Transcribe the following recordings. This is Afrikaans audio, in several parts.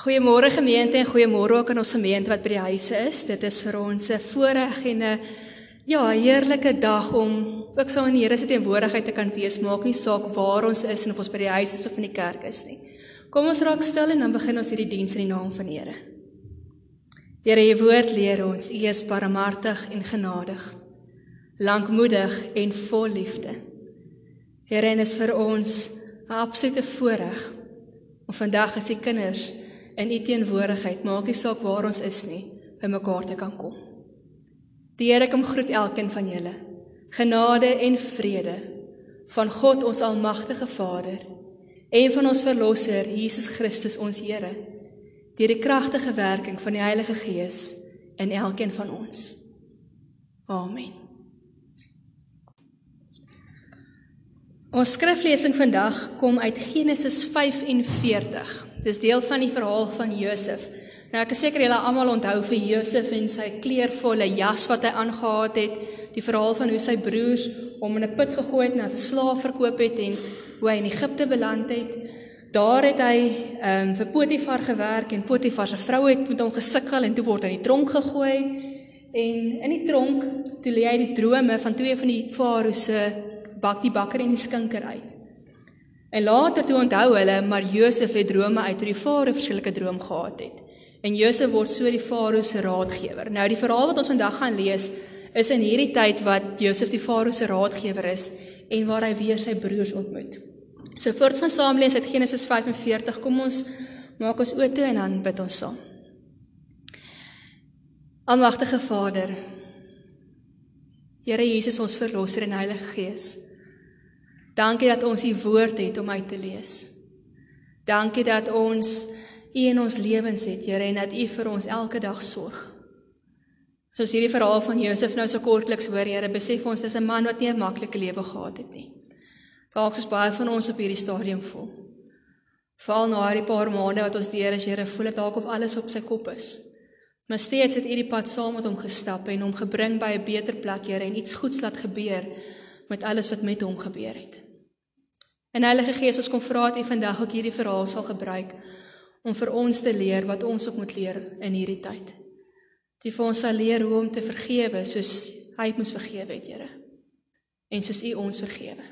Goeiemôre gemeente en goeiemôre ook aan ons gemeente wat by die huise is. Dit is vir ons 'n voorreg en 'n ja, heerlike dag om ook saam in die Here se teenwoordigheid te kan wees. Maak nie saak waar ons is en of ons by die huis is of in die kerk is nie. Kom ons raak stil en dan begin ons hierdie diens in die naam van die Here. Here, u woord leer ons, u is barmhartig en genadig, lankmoedig en vol liefde. Here, en is vir ons 'n absolute voorreg om vandag as u kinders in u teenwoordigheid, maak nie saak waar ons is nie, by mekaar te kan kom. Die Here kom groet elkeen van julle. Genade en vrede van God ons almagtige Vader en van ons verlosser Jesus Christus ons Here deur die kragtige werking van die Heilige Gees in elkeen van ons. Amen. Ons skriflesing vandag kom uit Genesis 45 Dis deel van die verhaal van Josef. Nou ek is seker julle almal onthou vir Josef en sy kleurvolle jas wat hy aangetree het, die verhaal van hoe sy broers hom in 'n put gegooi het en as 'n slaaf verkoop het en hoe hy in Egipte beland het. Daar het hy ehm um, vir Potifar gewerk en Potifar se vrou het met hom gesukkel en toe word hy in die tronk gegooi. En in die tronk toe lê hy die drome van twee van die farao se bak die bakker en die skinker uit. En later toe onthou hulle maar Josef het drome uit hoe die farao verskillike droom gehad het. En Josef word so die farao se raadgewer. Nou die verhaal wat ons vandag gaan lees is in hierdie tyd wat Josef die farao se raadgewer is en waar hy weer sy broers ontmoet. So voor ons gaan saam lees uit Genesis 45, kom ons maak ons oë toe en dan bid ons saam. Almagtige Vader, Here Jesus ons verlosser en Heilige Gees. Dankie dat ons u woord het om uit te lees. Dankie dat ons u in ons lewens het, Here, en dat u vir ons elke dag sorg. Soos hierdie verhaal van Josef nou so kortliks hoor, Here, besef ons dis 'n man wat nie 'n maklike lewe gehad het nie. Dalk soos baie van ons op hierdie stadium voel. Val na hierdie paar maande wat ons deur is, Here, voel dit dalk of alles op sy kop is. Maar steeds het u die pad saam met hom gestap en hom gebring by 'n beter plek, Here, en iets goeds laat gebeur met alles wat met hom gebeur het. En Heilige Gees, ons kom vra dat U vandag ook hierdie verhaal sal gebruik om vir ons te leer wat ons ook moet leer in hierdie tyd. Dat U vir ons sal leer hoe om te vergewe soos Hy moes vergewe het, Here. En soos U ons vergewe.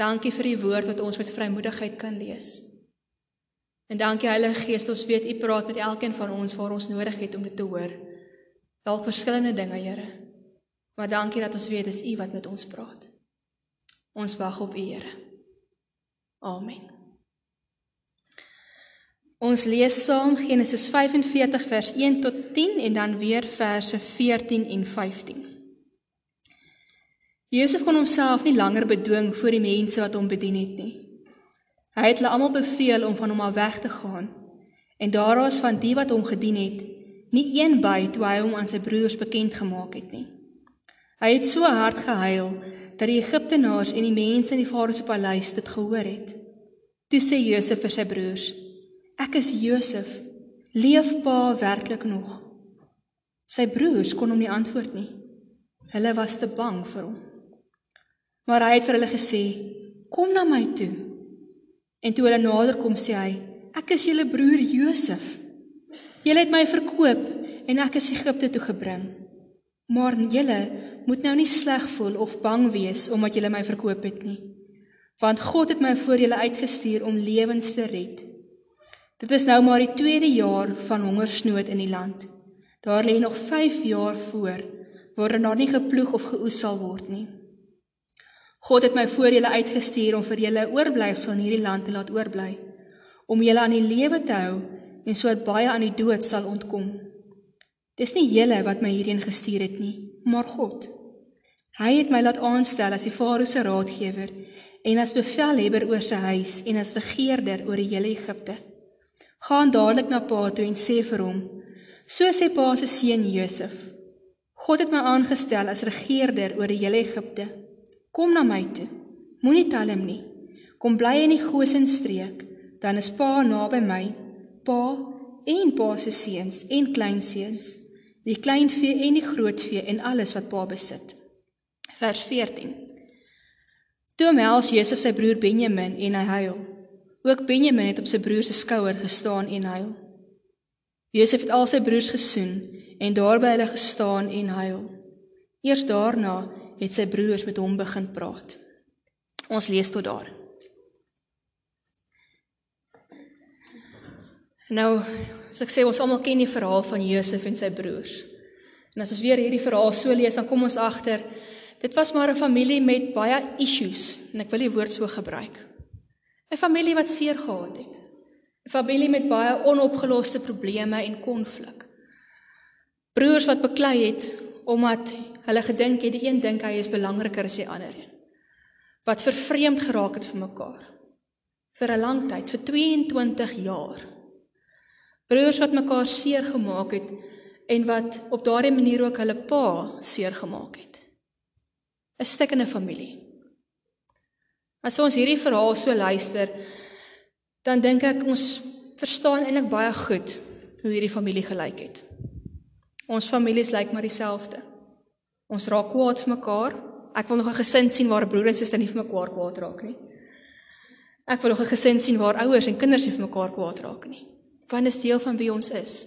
Dankie vir U woord wat ons met vrymoedigheid kan lees. En dankie Heilige Gees, ons weet U praat met elkeen van ons waar ons nodig het om dit te hoor. Dalk verskillende dinge, Here. Maar dankie dat ons weet dis U wat met ons praat. Ons wag op U, Here. Amen. Ons lees saam Genesis 45 vers 1 tot 10 en dan weer verse 14 en 15. Josef kon homself nie langer bedwing voor die mense wat hom bedien het nie. Hy het hulle almal beveel om van hom af weg te gaan. En daar was van die wat hom gedien het, nie een by toe hy hom aan sy broers bekend gemaak het nie. Hy het so hard gehuil dat die Egiptenaars en die mense in die farao se paleis dit gehoor het. Toe sê Josef vir sy broers: "Ek is Josef. Leef pa werklik nog?" Sy broers kon hom nie antwoord nie. Hulle was te bang vir hom. Maar hy het vir hulle gesê: "Kom na my toe." En toe hulle nader kom, sê hy: "Ek is julle broer Josef. Julle het my verkoop en ek is Egipte toe gebring. Maar julle moet nou nie sleg voel of bang wees omdat julle my verkoop het nie. Want God het my voor julle uitgestuur om lewens te red. Dit is nou maar die tweede jaar van hongersnood in die land. Daar lê nog 5 jaar voor waarin daar nie geploeg of geoes sal word nie. God het my voor julle uitgestuur om vir julle oorblyfsel in hierdie land te laat oorbly, om julle aan die lewe te hou en sodat baie aan die dood sal ontkom. Dis nie julle wat my hierheen gestuur het nie, maar God. Hy het my laat aanstel as die Farao se raadgewer en as bevelhebber oor sy huis en as regerder oor die hele Egipte. Gaan dadelik na Pa toe en sê vir hom: So sê Pa se seun Josef: God het my aangestel as regerder oor die hele Egipte. Kom na my toe. Moenie talm nie. Kom bly in die Goshen streek, dan is Pa naby my, Pa en Pa se seuns en kleinseuns, die kleinvee en die grootvee en alles wat Pa besit vers 14. Toe mels Josef sy broer Benjamin en hy huil. Ook Benjamin het op sy broer se skouer gestaan en huil. Josef het al sy broers gesoen en daarby hulle gestaan en huil. Eers daarna het sy broers met hom begin praat. Ons lees tot daar. Nou, as ek sê ons almal ken die verhaal van Josef en sy broers. En as ons weer hierdie verhaal so lees, dan kom ons agter dit was maar 'n familie met baie issues en ek wil die woord so gebruik. 'n Familie wat seer gehad het. 'n Familie met baie onopgeloste probleme en konflik. Broers wat beklei het omdat hulle gedink het die een dink hy is belangriker as die ander een. Wat vervreemd geraak het vir mekaar. Vir 'n lang tyd, vir 22 jaar. Broers wat mekaar seer gemaak het en wat op daardie manier ook hulle pa seer gemaak het. 'n Stikkende familie. As ons hierdie verhaal so luister, dan dink ek ons verstaan eintlik baie goed hoe hierdie familie gelyk het. Ons families lyk maar dieselfde. Ons raak kwaad vir mekaar. Ek wil nog 'n gesin sien waar broer en suster nie vir mekaar kwaad raak nie. Ek wil nog 'n gesin sien waar ouers en kinders nie vir mekaar kwaad raak nie. Want dit is deel van wie ons is.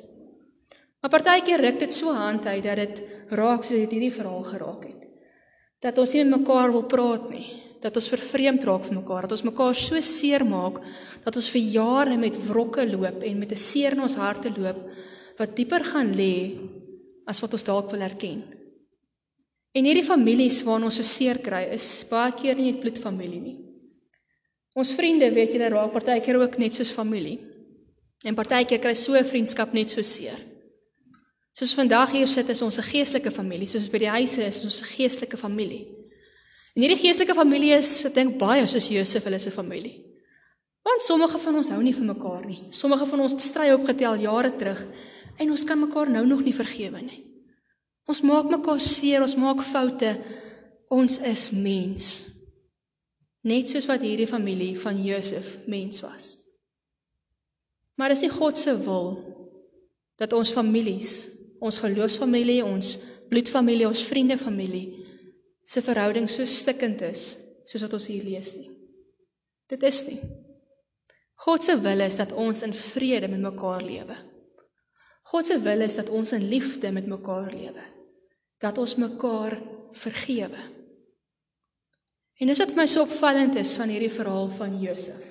Maar partykeer ruk dit so hand uit dat dit raak soos dit hierdie verhaal geraak het. Dat ons nie met mekaar wil praat nie, dat ons vervreemd raak van mekaar, dat ons mekaar so seer maak dat ons vir jare met wrokke loop en met 'n seer in ons harte loop wat dieper gaan lê as wat ons dalk wil erken. En hierdie families waarna ons so seer kry, is baie keer nie 'n bloedfamilie nie. Ons vriende, weet julle, raak partykeer ook net soos familie. En partykeer kry so 'n vriendskap net so seer. Soos vandag hier sit is ons 'n geestelike familie, soos by die huise is ons 'n geestelike familie. En hierdie geestelike familie is, ek dink baie soos Josef hulle se familie. Want sommige van ons hou nie vir mekaar nie. Sommige van ons stry opgetel jare terug en ons kan mekaar nou nog nie vergewe nie. Ons maak mekaar seer, ons maak foute. Ons is mens. Net soos wat hierdie familie van Josef mens was. Maar is dit God se wil dat ons families ons geloofsfamilie, ons bloedfamilie, ons vriende familie se verhouding so stikkend is soos wat ons hier lees nie. Dit is nie. God se wil is dat ons in vrede met mekaar lewe. God se wil is dat ons in liefde met mekaar lewe. Dat ons mekaar vergewe. En dis wat vir my so opvallend is van hierdie verhaal van Josef.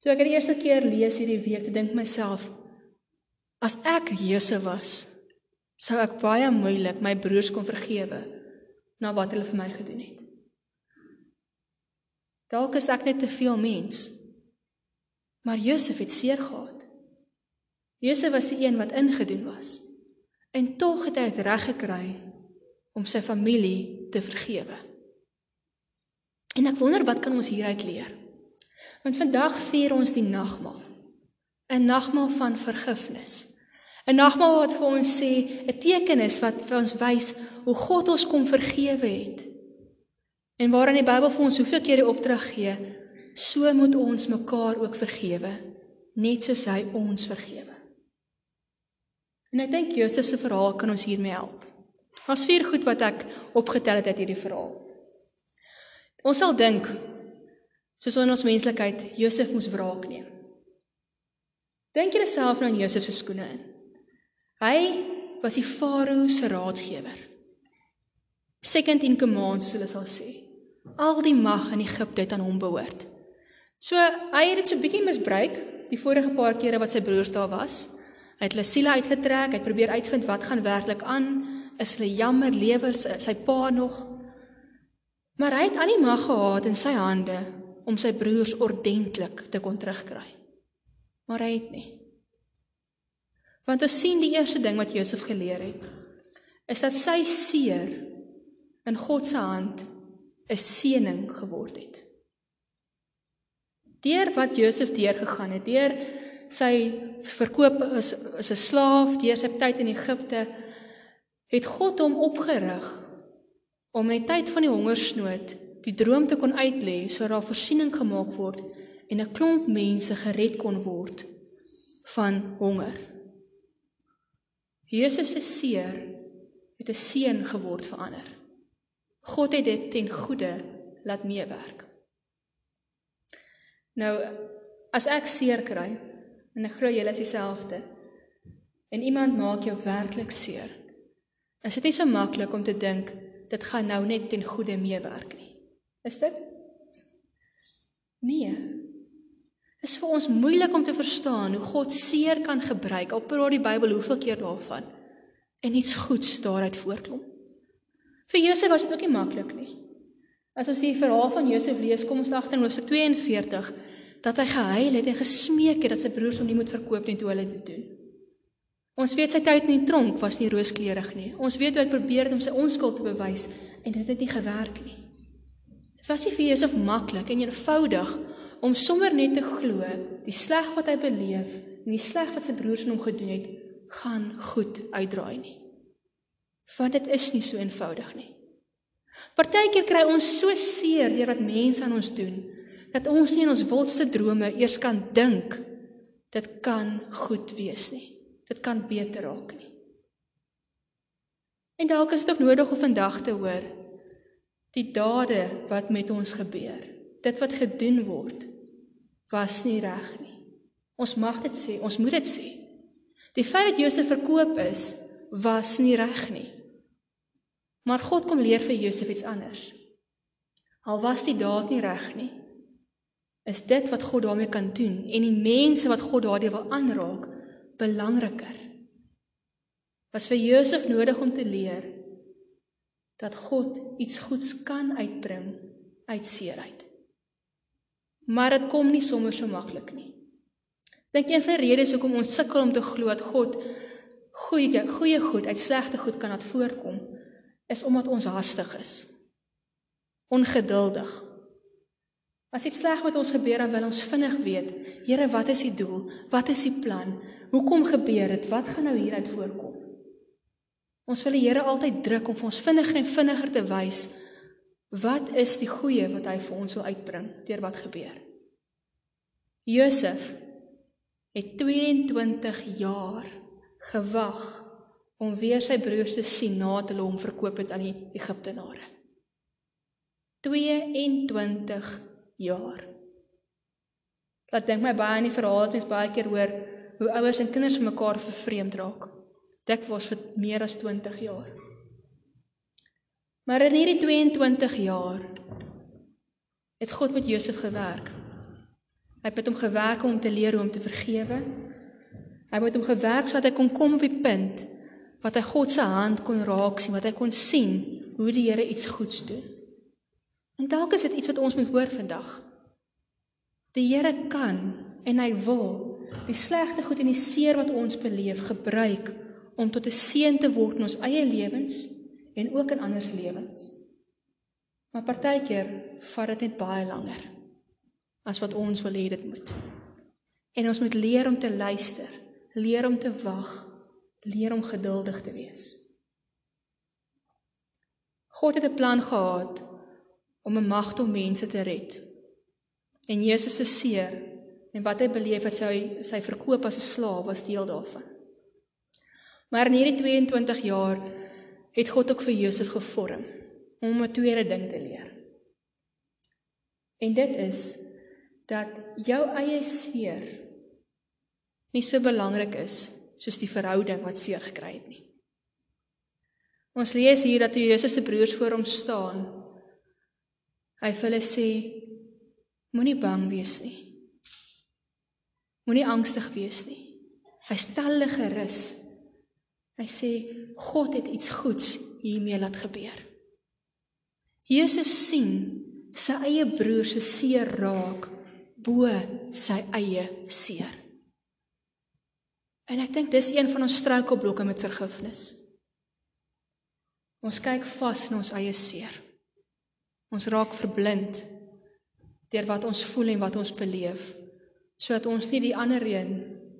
Toe ek dit die eerste keer lees hierdie week, te dink myself, As ek Josef was, sou ek baie moeilik my broers kon vergewe na wat hulle vir my gedoen het. Dalk is ek net te veel mens. Maar Josef het seer gehad. Josef was die een wat ingedoen was. En tog het hy dit reg gekry om sy familie te vergewe. En ek wonder wat kan ons hieruit leer? Want vandag vier ons die nagmaal. 'n nagmaal van vergifnis. 'n Nagmaal wat vir ons sê 'n teken is wat vir ons wys hoe God ons kom vergewe het. En waarin die Bybel vir ons hoeveel keer die opdrag gee, so moet ons mekaar ook vergewe, net soos hy ons vergewe. En ek dink Josef se verhaal kan ons hiermee help. Daar's vier goed wat ek opgetel het uit hierdie verhaal. Ons sal dink soos in ons menslikheid, Josef moes wraak neem. Dink julle self nou in Josef se skoene in. Hy was die farao se raadgewer. Second in command, hulle sal sê. Al die mag in Egipte het aan hom behoort. So hy het dit so bietjie misbruik die vorige paar kere wat sy broers daar was. Hy het hulle siele uitgetrek, hy het probeer uitvind wat gaan werklik aan. Is hulle jammer lewer sy pa nog? Maar hy het al die mag gehad in sy hande om sy broers ordentlik te kon terugkry maar hy het nie. Want ons sien die eerste ding wat Josef geleer het, is dat sy seer in God se hand 'n seëning geword het. Deur wat Josef deurgegaan het, deur sy verkoop as as 'n slaaf, deur sy tyd in Egipte, het God hom opgerig om in tyd van die hongersnood die droom te kon uitlê sodat daar voorsiening gemaak word en 'n klomp mense gered kon word van honger. Jesus se seer het 'n seën geword vir ander. God het dit ten goeie laat meewerk. Nou as ek seer kry en ek glo julle is dieselfde en iemand maak jou werklik seer. Is dit nie so maklik om te dink dit gaan nou net ten goeie meewerk nie? Is dit? Nee. Is vir ons moeilik om te verstaan hoe God seer kan gebruik. Al praat die Bybel hoeveel keer daarvan en iets goeds daaruit voortkom. Vir Josef was dit ook nie maklik nie. As ons die verhaal van Josef lees, kom ons agter in Hoofstuk 42 dat hy gehuil het en gesmeek het dat sy broers hom nie moet verkoop nie toe hulle dit doen. Ons weet sy tyd in die tronk was nie rooskleurig nie. Ons weet hoe hy probeer het om sy onskuld te bewys en dit het nie gewerk nie. Dit was nie vir Josef maklik en eenvoudig om sommer net te glo die sleg wat hy beleef en die sleg wat sy broers aan hom gedoen het, gaan goed uitdraai nie. Want dit is nie so eenvoudig nie. Partykeer kry ons so seer deur wat mense aan ons doen dat ons nie in ons wildste drome eers kan dink dit kan goed wees nie. Dit kan beter raak nie. En dalk is dit ook nodig om vandag te hoor die dade wat met ons gebeur. Dit wat gedoen word was nie reg nie. Ons mag dit sê, ons moet dit sê. Die feit dat Josef verkoop is, was nie reg nie. Maar God kom leer vir Josef iets anders. Al was die daad nie reg nie, is dit wat God daarmee kan doen en die mense wat God daardie wil aanraak belangriker. Was vir Josef nodig om te leer dat God iets goeds kan uitbring uit seerheid. Maar dit kom nie sommer so maklik nie. Dink een van die redes hoekom ons sukkel om te glo dat God goeie goeie goed uit slegte goed kan laat voortkom, is omdat ons hastig is. Ongeduldig. As iets sleg met ons gebeur, dan wil ons vinnig weet, Here, wat is die doel? Wat is die plan? Hoekom gebeur dit? Wat gaan nou hieruit voorkom? Ons wil die Here altyd druk om vir ons vinniger en vinniger te wys wat is die goeie wat hy vir ons wil uitbring deur wat gebeur. Josef het 22 jaar gewag om weer sy broers te sien nadat hulle hom verkoop het aan die Egiptenare. 22 jaar. Laat dink my baie aan die verhaal wat mens baie keer hoor hoe ouers en kinders mekaar vervreemd raak dikwels vir meer as 20 jaar. Maar in hierdie 22 jaar het God met Josef gewerk. Hy het met hom gewerk om te leer hoe om te vergewe. Hy het met hom gewerk sodat hy kon kom op die punt wat hy God se hand kon raak sien, wat hy kon sien hoe die Here iets goeds doen. En dalk is dit iets wat ons moet hoor vandag. Die Here kan en hy wil die slegte goed en die seer wat ons beleef gebruik om tot 'n seën te word in ons eie lewens en ook in ander se lewens. Maar partykeer vat dit net baie langer as wat ons wil hê dit moet. En ons moet leer om te luister, leer om te wag, leer om geduldig te wees. God het 'n plan gehad om 'n magte om mense te red. En Jesus se seer en wat hy beleef het sy sy verkoop as 'n slaaf was deel daarvan. Maar in hierdie 22 jaar het God ook vir Josef gevorm om 'n tweede ding te leer. En dit is dat jou eie sfeer nie so belangrik is soos die verhouding wat seer gekry het nie. Ons lees hier dat toe Josef se broers voor hom staan, hy vir hulle sê moenie bang wees nie. Moenie angstig wees nie. Hy stel hulle gerus Hy sê God het iets goeds hiermee laat gebeur. Josef sien sy eie broer se seer raak bo sy eie seer. En ek dink dis een van ons struikelblokke met vergifnis. Ons kyk vas in ons eie seer. Ons raak verblind deur wat ons voel en wat ons beleef, sodat ons nie die ander een,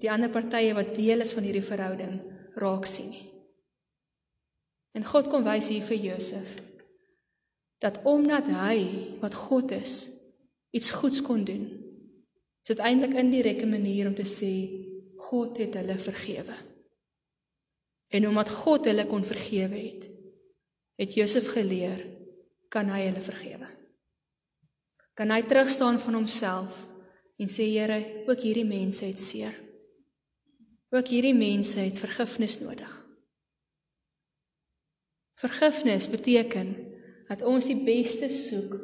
die ander partye wat deel is van hierdie verhouding raak sien nie. En God kom wys hier vir Josef dat omdat hy wat God is iets goeds kon doen. Is dit eintlik 'n indirekte manier om te sê God het hulle vergewe. En omdat God hulle kon vergewe het, het Josef geleer kan hy hulle vergewe. Kan hy terugstaan van homself en sê Here, ook hierdie mense het seer. Ook hierdie mense het vergifnis nodig. Vergifnis beteken dat ons die beste soek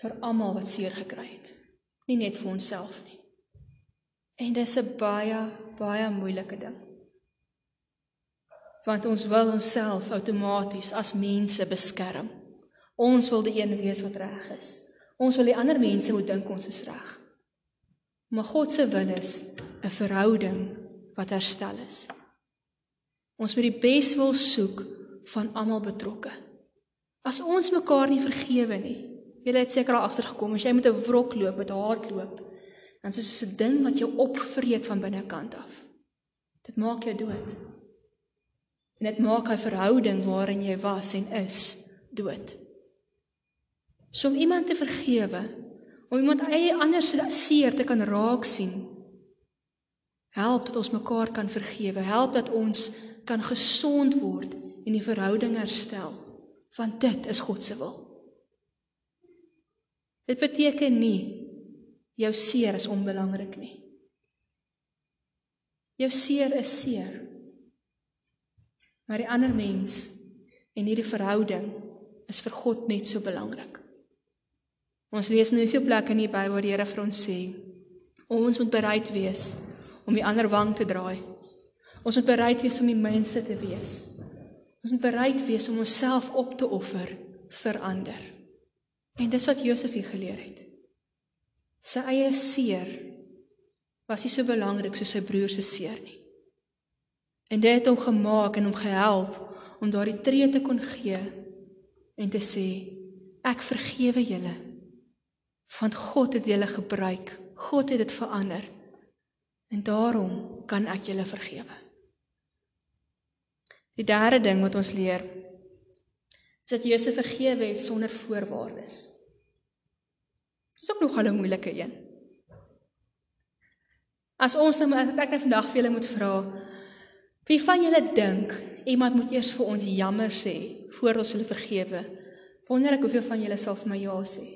vir almal wat seer gekry het, nie net vir onsself nie. En dis 'n baie baie moeilike ding. Want ons wil onsself outomaties as mense beskerm. Ons wil die een wees wat reg is. Ons wil die ander mense moet dink ons is reg. Maar God se wil is 'n verhouding wat herstel is. Ons moet die bes wil soek van almal betrokke. As ons mekaar nie vergewe nie, jy het seker al agtergekom as jy met 'n wrok loop, met hardloop, dan is dit 'n ding wat jou opvreet van binnekant af. Dit maak jou dood. En dit maak 'n verhouding waarin jy was en is dood. So om iemand te vergewe, om iemand eie anders se seer te kan raak sien, help dat ons mekaar kan vergewe, help dat ons kan gesond word en die verhouding herstel, want dit is God se wil. Dit beteken nie jou seer is onbelangrik nie. Jou seer is seer. Maar die ander mens en hierdie verhouding is vir God net so belangrik. Ons lees in 'n veel plekke in die Bybel waar die Here vir ons sê ons moet bereid wees om die ander wang te draai. Ons moet bereid wees om die minste te wees. Ons moet bereid wees om onsself op te offer vir ander. En dis wat Josef hier geleer het. Sy eie seer was nie so belangrik soos sy broer se seer nie. En dit het hom gemaak en hom gehelp om daardie tree te kon gee en te sê ek vergewe julle want God het julle gebruik. God het dit verander. En daarom kan ek julle vergewe. Die derde ding wat ons leer is dat Josef vergewe het sonder voorwaardes. Dis ook nog 'n moeilike een. As ons nou as ek nou vandag vir julle moet vra, wie van julle dink iemand moet eers vir ons jammer sê voor ons hulle vergewe? Wonder ek hoeveel van julle sal vir my ja sê.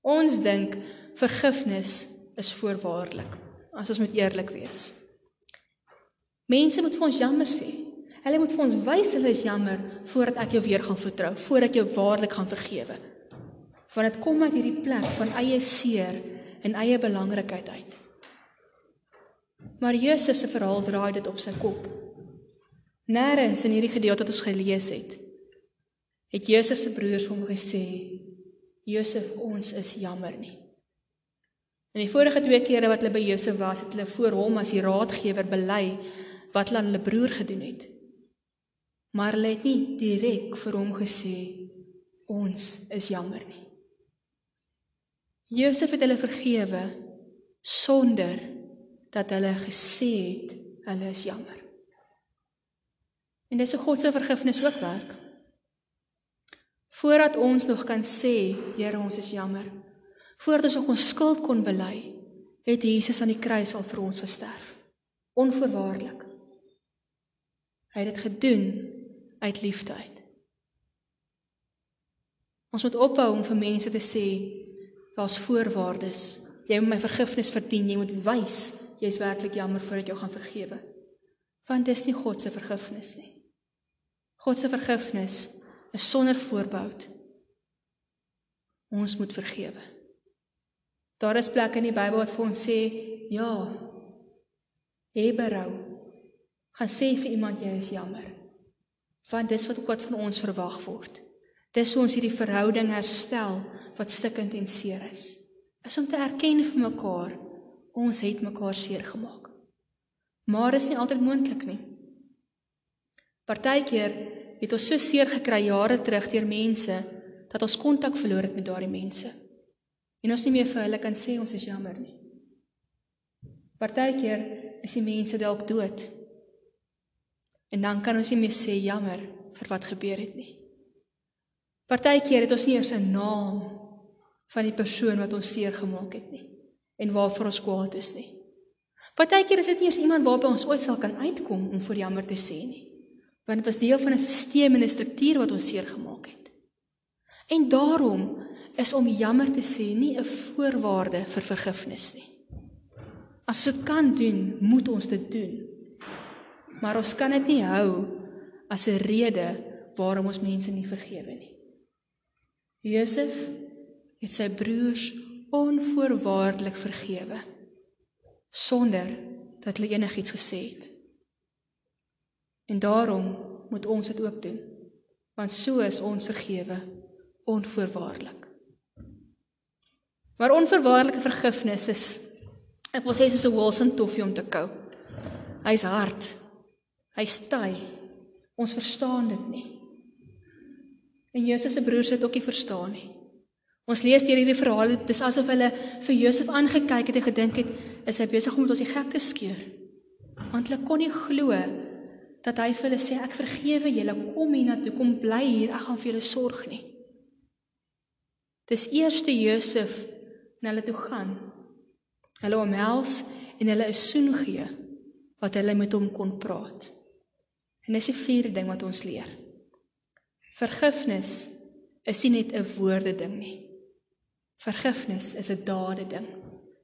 Ons dink vergifnis is voorwaardelik. As ons moet eerlik wees. Mense moet vir ons jammer sê. Hulle moet vir ons wys hulle is jammer voordat ek jou weer gaan vertrou, voordat ek jou waarlik gaan vergewe. Want dit kom uit hierdie plek van eie seer en eie belangrikheid uit. Maar Josef se verhaal draai dit op sy kop. Nêrens in hierdie gedeelte wat ons gelees het, het Josef se broers hom gesê Josef ons is jammer nie. In die vorige twee kere wat hulle by Josef was, het hulle voor hom as die raadgewer bely wat hulle aan hulle broer gedoen het. Maar hulle het nie direk vir hom gesê ons is jammer nie. Josef het hulle vergewe sonder dat hulle gesê het hulle is jammer. En dis 'n God se vergifnis ook werk. Voordat ons nog kan sê, Here, ons is jammer. Voordat ons ons skuld kon bely, het Jesus aan die kruis al vir ons gesterf. Onvoorwaardelik. Hy het dit gedoen uit liefde uit. Ons moet ophou om vir mense te sê daar's voorwaardes. Jy moet my vergifnis verdien. Jy moet wys jy's werklik jammer voordat jy gaan vergewe. Want dis nie God se vergifnis nie. God se vergifnis is sonder voorbehou. Ons moet vergewe. Daar is plekke in die Bybel wat vir ons sê, ja, hê berou. Gaan sê vir iemand jy is jammer. Want dis wat ook wat van ons verwag word. Dis hoe ons hierdie verhouding herstel wat stikkend en seer is. Is om te erken vir mekaar ons het mekaar seer gemaak. Maar is nie altyd moontlik nie. Partykeer het ons so seer gekry jare terug deur mense dat ons kontak verloor het met daardie mense. En ons nie meer vir hulle kan sê ons is jammer nie. Partykeer is die mense dalk dood. En dan kan ons nie meer sê jammer vir wat gebeur het nie. Partykeer het ons nie eens 'n naam van die persoon wat ons seer gemaak het nie en waarvoor ons kwaad is nie. Partykeer is dit nie eens iemand waarby ons ooit sal kan uitkom om vir jammer te sê nie want dit was deel van 'n stelsel en 'n struktuur wat ons seer gemaak het. En daarom is om jammer te sê nie 'n voorwaarde vir vergifnis nie. As dit kan doen, moet ons dit doen. Maar ons kan dit nie hou as 'n rede waarom ons mense nie vergewe nie. Josef het sy broers onvoorwaardelik vergewe sonder dat hulle enigiets gesê het. En daarom moet ons dit ook doen. Want so is ons vergewe onvoorwaardelik. Maar onvoorwaardelike vergifnis is ek wil sê soos 'n Wilson toffie om te kou. Hy's hard. Hy's taai. Ons verstaan dit nie. En Josef se broers het ook nie verstaan nie. Ons lees deur hierdie verhaal, dit is asof hulle vir Josef aangekyk het en gedink het, is hy besig om met ons die gek te skeer? Want hulle kon nie glo dat hy vir hulle sê ek vergewe julle, kom hier na toe, kom bly hier, ek gaan vir julle sorg nie. Dis eerste Josef na hulle toe gaan. Hulle omhels en hulle 'n soen gee wat hulle met hom kon praat. En dis die vierde ding wat ons leer. Vergifnis is nie net 'n woorde ding nie. Vergifnis is 'n dade ding.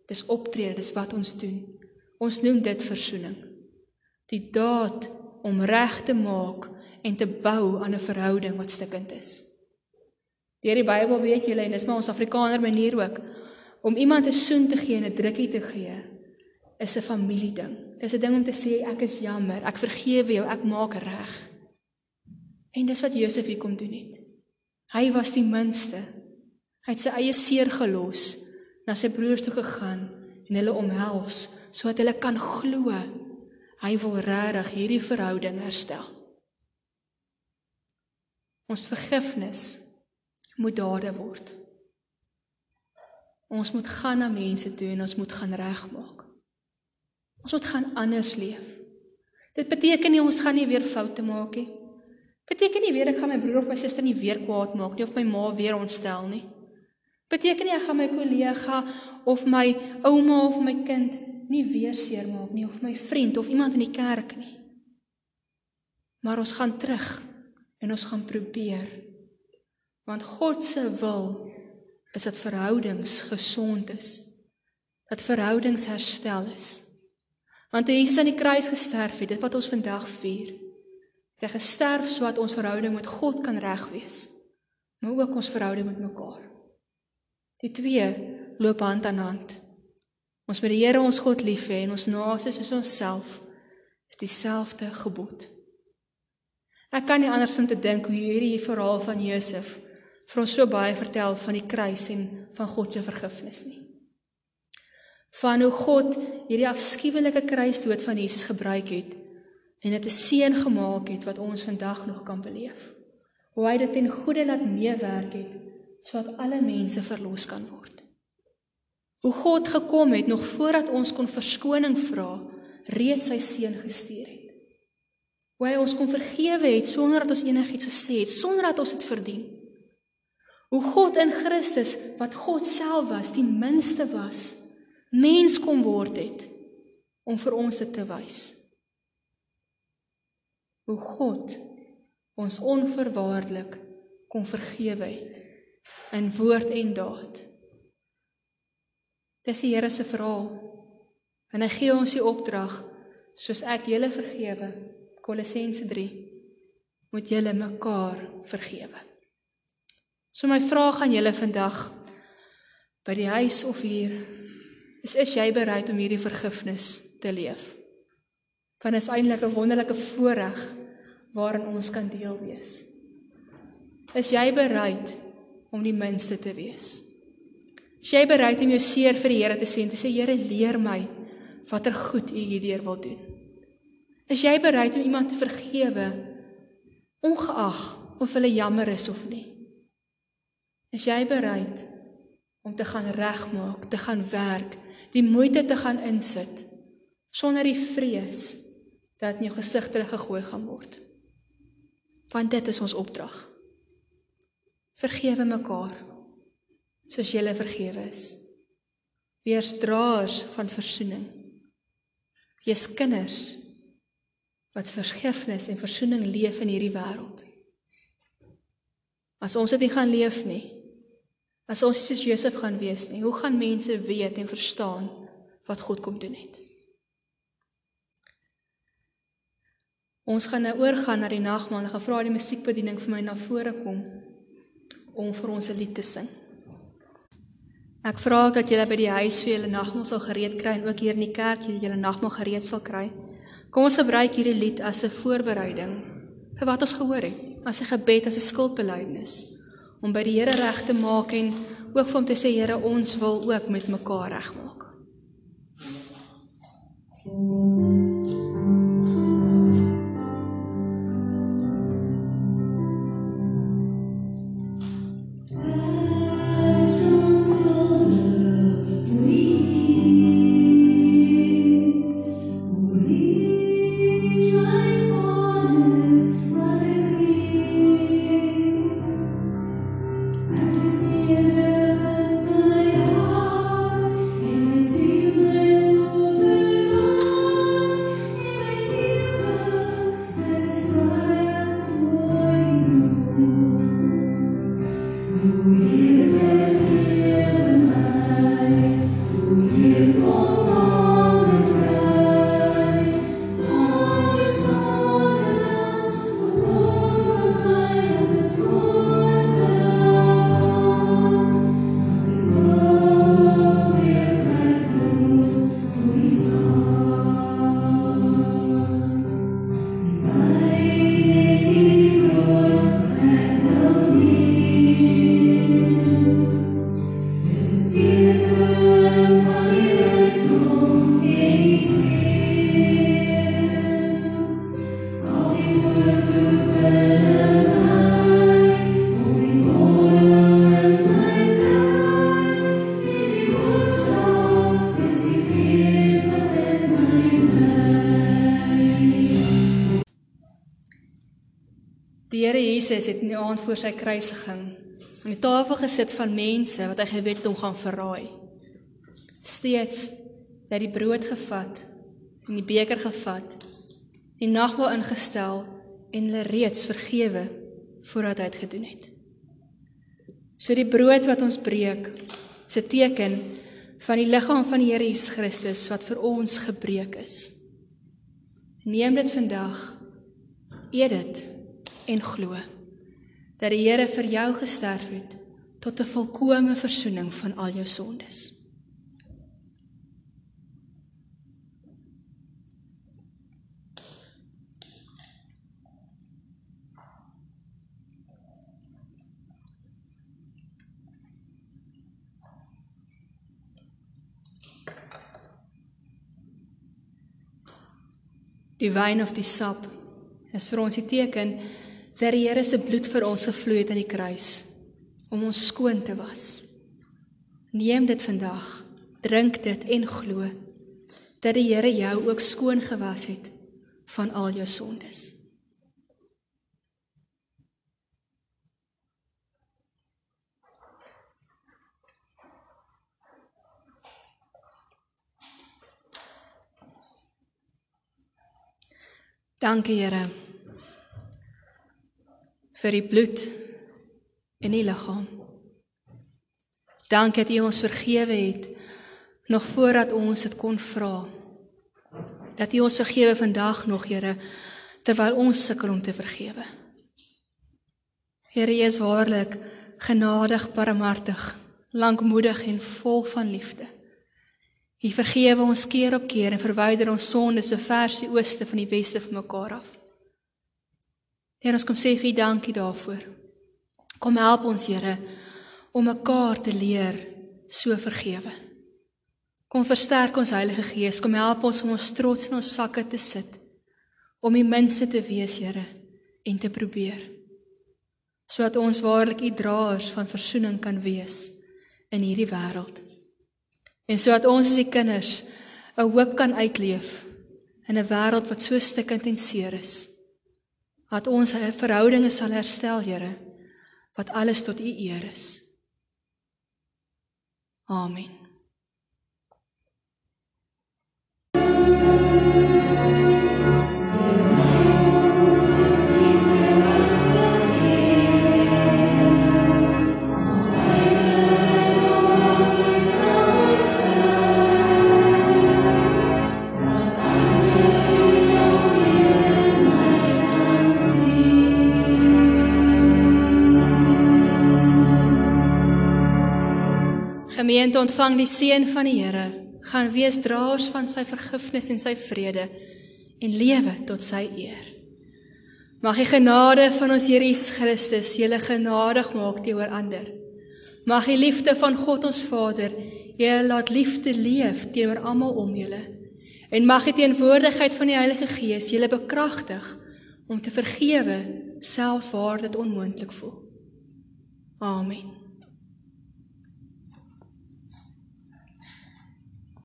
Dis optrede, dis wat ons doen. Ons noem dit versoening. Die daad om reg te maak en te bou aan 'n verhouding wat stukkend is. Deur die Bybel weet julle en dis maar ons Afrikaner manier ook om iemand 'n soen te gee en 'n drukkie te gee is 'n familieding. Dis 'n ding om te sê ek is jammer, ek vergewe jou, ek maak reg. En dis wat Josef hier kom doen het. Hy was die minste. Hy het sy eie seer gelos, na sy broers toe gegaan en hulle omhels sodat hulle kan glo hy wil regtig hierdie verhouding herstel. Ons vergifnis moet dade word. Ons moet gaan na mense toe en ons moet gaan regmaak. Ons moet gaan anders leef. Dit beteken nie ons gaan nie weer foute maak nie. Beteken nie weer ek gaan my broer of my suster nie weer kwaad maak nie of my ma weer ontstel nie. Beteken nie ek gaan my kollega of my ouma of my kind nie weer seermaak nie of my vriend of iemand in die kerk nie. Maar ons gaan terug en ons gaan probeer. Want God se wil is dat verhoudings gesond is. Dat verhoudings herstel is. Want hy is aan die kruis gesterf het, dit wat ons vandag vier. Hy het gesterf sodat ons verhouding met God kan reg wees, maar ook ons verhouding met mekaar. Die twee loop hand aan hand. Ons moet die Here ons God lief hê en ons naaste soos onsself is dieselfde gebod. Ek kan nie anders dan te dink hoe hierdie verhaal van Josef vir ons so baie vertel van die kruis en van God se vergifnis nie. Van hoe God hierdie afskuwelike kruisdood van Jesus gebruik het en dit 'n seën gemaak het wat ons vandag nog kan beleef. Hoe hy dit ten goeie laat meewerk het sodat alle mense verlos kan word. Hoe God gekom het nog voordat ons kon verskoning vra, reeds sy seun gestuur het. Hoe hy ons kon vergewe het sonder dat ons enigiets gesê het, sonder dat ons dit verdien. Hoe God in Christus wat God self was, die minste was, mens kom word het om vir ons dit te wys. Hoe God ons onverwaarlik kon vergewe het in woord en daad. Dis die Here se verhaal. En hy gee ons die opdrag soos ek julle vergewe. Kolossense 3. Moet julle mekaar vergewe. So my vraag aan julle vandag by die huis of hier is is jy bereid om hierdie vergifnis te leef? Want is eintlik 'n wonderlike voorreg waarin ons kan deel wees. Is jy bereid om die minste te wees? Is jy bereid om jou seer vir die Here te sê en te sê Here leer my watter goed U hierdeur wil doen? Is jy bereid om iemand te vergewe ongeag of hulle jammer is of nie? Is jy bereid om te gaan regmaak, te gaan werk, die moeite te gaan insit sonder die vrees dat jou gesig terug gegooi gaan word? Want dit is ons opdrag. Vergewe mekaar soos jy vergewe is. Wees draers van verzoening. Wees kinders wat vergifnis en verzoening leef in hierdie wêreld. As ons dit nie gaan leef nie, As ons soos Josef gaan wees nie, hoe gaan mense weet en verstaan wat God kom doen het? Ons gaan nou oorgaan na die nagmaal. Ek gaan vra die musiekbediening vir my na vore kom om vir ons 'n lied te sing. Ek vra dat julle by die huis vir julle nagmaal sal gereed kry en ook hier in die kerk julle nagmaal gereed sal kry. Kom ons gebruik hierdie lied as 'n voorbereiding vir wat ons gehoor het, as 'n gebed, as 'n skuldbelydenis om by die Here reg te maak en ook vir hom te sê Here, ons wil ook met mekaar regmaak. Jesus het in die aand voor sy kruisiging aan die tafel gesit van mense wat hy geweet het om gaan verraai. Steeds het hy die brood gevat en die beker gevat, die nagmaal ingestel en hulle reeds vergewe voordat hy dit gedoen het. So die brood wat ons breek, is 'n teken van die liggaam van die Here Jesus Christus wat vir ons gebreek is. Neem dit vandag. Eet dit en glo dat die Here vir jou gesterf het tot 'n volkomme verzoening van al jou sondes. Die wyn of die sap is vir ons die teken dat die Here se bloed vir ons gevloei het aan die kruis om ons skoon te was. Neem dit vandag, drink dit en glo dat die Here jou ook skoon gewas het van al jou sondes. Dankie Here vir die bloed in die liggaam. Dankie dat U ons vergewe het nog voordat ons dit kon vra. Dat U ons vergewe vandag nog, Here, terwyl ons sukkel om te vergewe. Here, U is waarlik genadig, barmhartig, lankmoedig en vol van liefde. U vergewe ons keer op keer en verwyder ons sondes so ver as die ooste van die weste van mekaar af. Here ons kom sê vir U dankie daarvoor. Kom help ons Here om mekaar te leer so vergewe. Kom versterk ons Heilige Gees, kom help ons om ons trots in ons sakke te sit om die minste te wees, Here, en te probeer. Sodat ons waarlik U draers van verzoening kan wees in hierdie wêreld. En sodat ons as die kinders 'n hoop kan uitleef in 'n wêreld wat so stikkend en seer is dat ons verhoudinge sal herstel, Here, wat alles tot U eer is. Amen. Ontvang die seën van die Here. Gaan wees draers van sy vergifnis en sy vrede en lewe tot sy eer. Mag die genade van ons Here Jesus Christus julle genadig maak teenoor ander. Mag die liefde van God ons Vader julle laat liefde leef teenoor almal om julle. En mag die teenwoordigheid van die Heilige Gees julle bekragtig om te vergewe selfs waar dit onmoontlik voel. Amen.